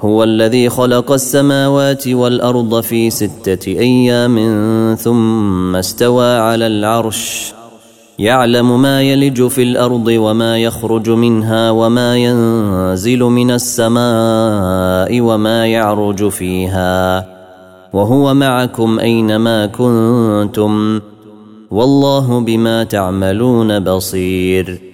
هو الذي خلق السماوات والأرض في ستة أيام ثم استوى على العرش. يعلم ما يلج في الأرض وما يخرج منها وما ينزل من السماء وما يعرج فيها. وهو معكم أينما كنتم. والله بما تعملون بصير.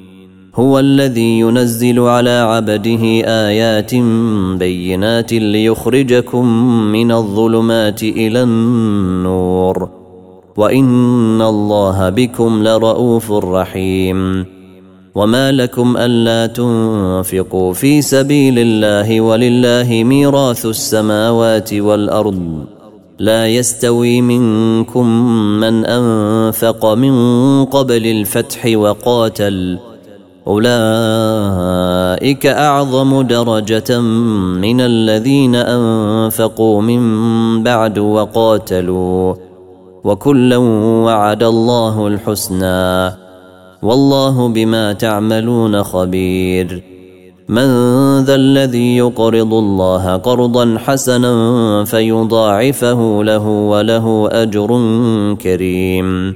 هو الذي ينزل على عبده آيات بينات ليخرجكم من الظلمات إلى النور. وإن الله بكم لرءوف رحيم. وما لكم ألا تنفقوا في سبيل الله ولله ميراث السماوات والأرض. لا يستوي منكم من أنفق من قبل الفتح وقاتل. أولئك أعظم درجة من الذين أنفقوا من بعد وقاتلوا وكلا وعد الله الحسنى والله بما تعملون خبير من ذا الذي يقرض الله قرضا حسنا فيضاعفه له وله أجر كريم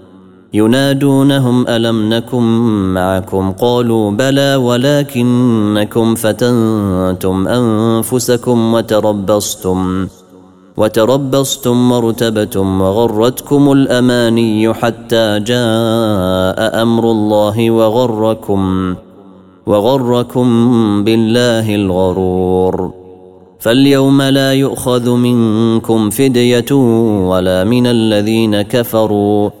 ينادونهم ألم نكن معكم؟ قالوا بلى ولكنكم فتنتم أنفسكم وتربصتم وتربصتم وارتبتم وغرتكم الأماني حتى جاء أمر الله وغركم وغركم بالله الغرور. فاليوم لا يؤخذ منكم فدية ولا من الذين كفروا.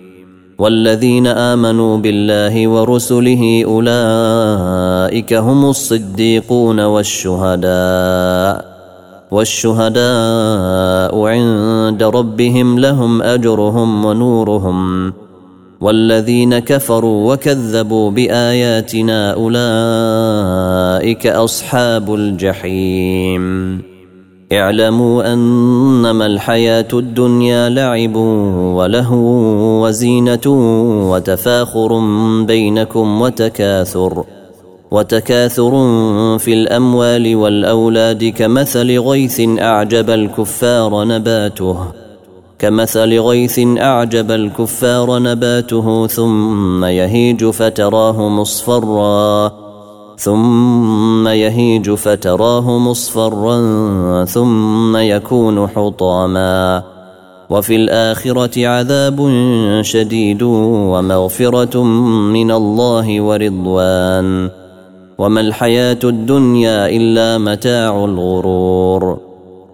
والذين آمنوا بالله ورسله أولئك هم الصديقون والشهداء والشهداء عند ربهم لهم أجرهم ونورهم. والذين كفروا وكذبوا بآياتنا أولئك أصحاب الجحيم. اعلموا أنما الحياة الدنيا لعب ولهو وزينة وتفاخر بينكم وتكاثر وتكاثر في الأموال والأولاد كمثل غيث أعجب الكفار نباته كمثل غيث أعجب الكفار نباته ثم يهيج فتراه مصفرا ثم يهيج فتراه مصفرا ثم يكون حطاما. وفي الآخرة عذاب شديد ومغفرة من الله ورضوان. وما الحياة الدنيا إلا متاع الغرور.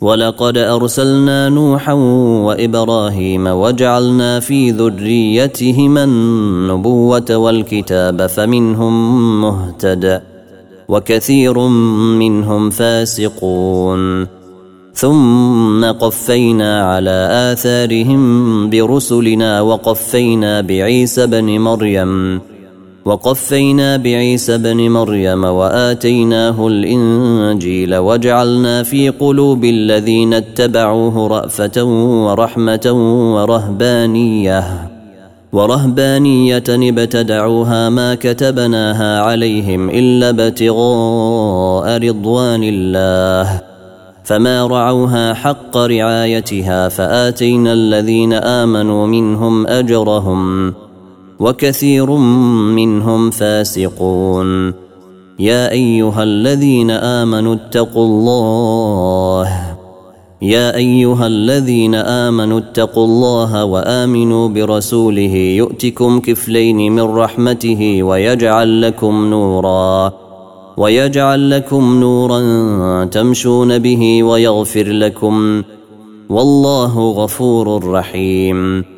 ولقد أرسلنا نوحا وإبراهيم وجعلنا في ذريتهما النبوة والكتاب فمنهم مهتد وكثير منهم فاسقون. ثم قفينا على آثارهم برسلنا وقفينا بعيسى بن مريم وقفينا بعيسى بن مريم وآتيناه الإنجيل وجعلنا في قلوب الذين اتبعوه رأفة ورحمة ورهبانية. ورهبانية ابتدعوها ما كتبناها عليهم إلا ابتغاء رضوان الله. فما رعوها حق رعايتها فآتينا الذين آمنوا منهم أجرهم. وكثير منهم فاسقون. يا أيها الذين آمنوا اتقوا الله. يا أيها الذين آمنوا اتقوا الله وآمنوا برسوله. يؤتكم كفلين من رحمته ويجعل لكم نورا. ويجعل لكم نورا تمشون به ويغفر لكم. والله غفور رحيم.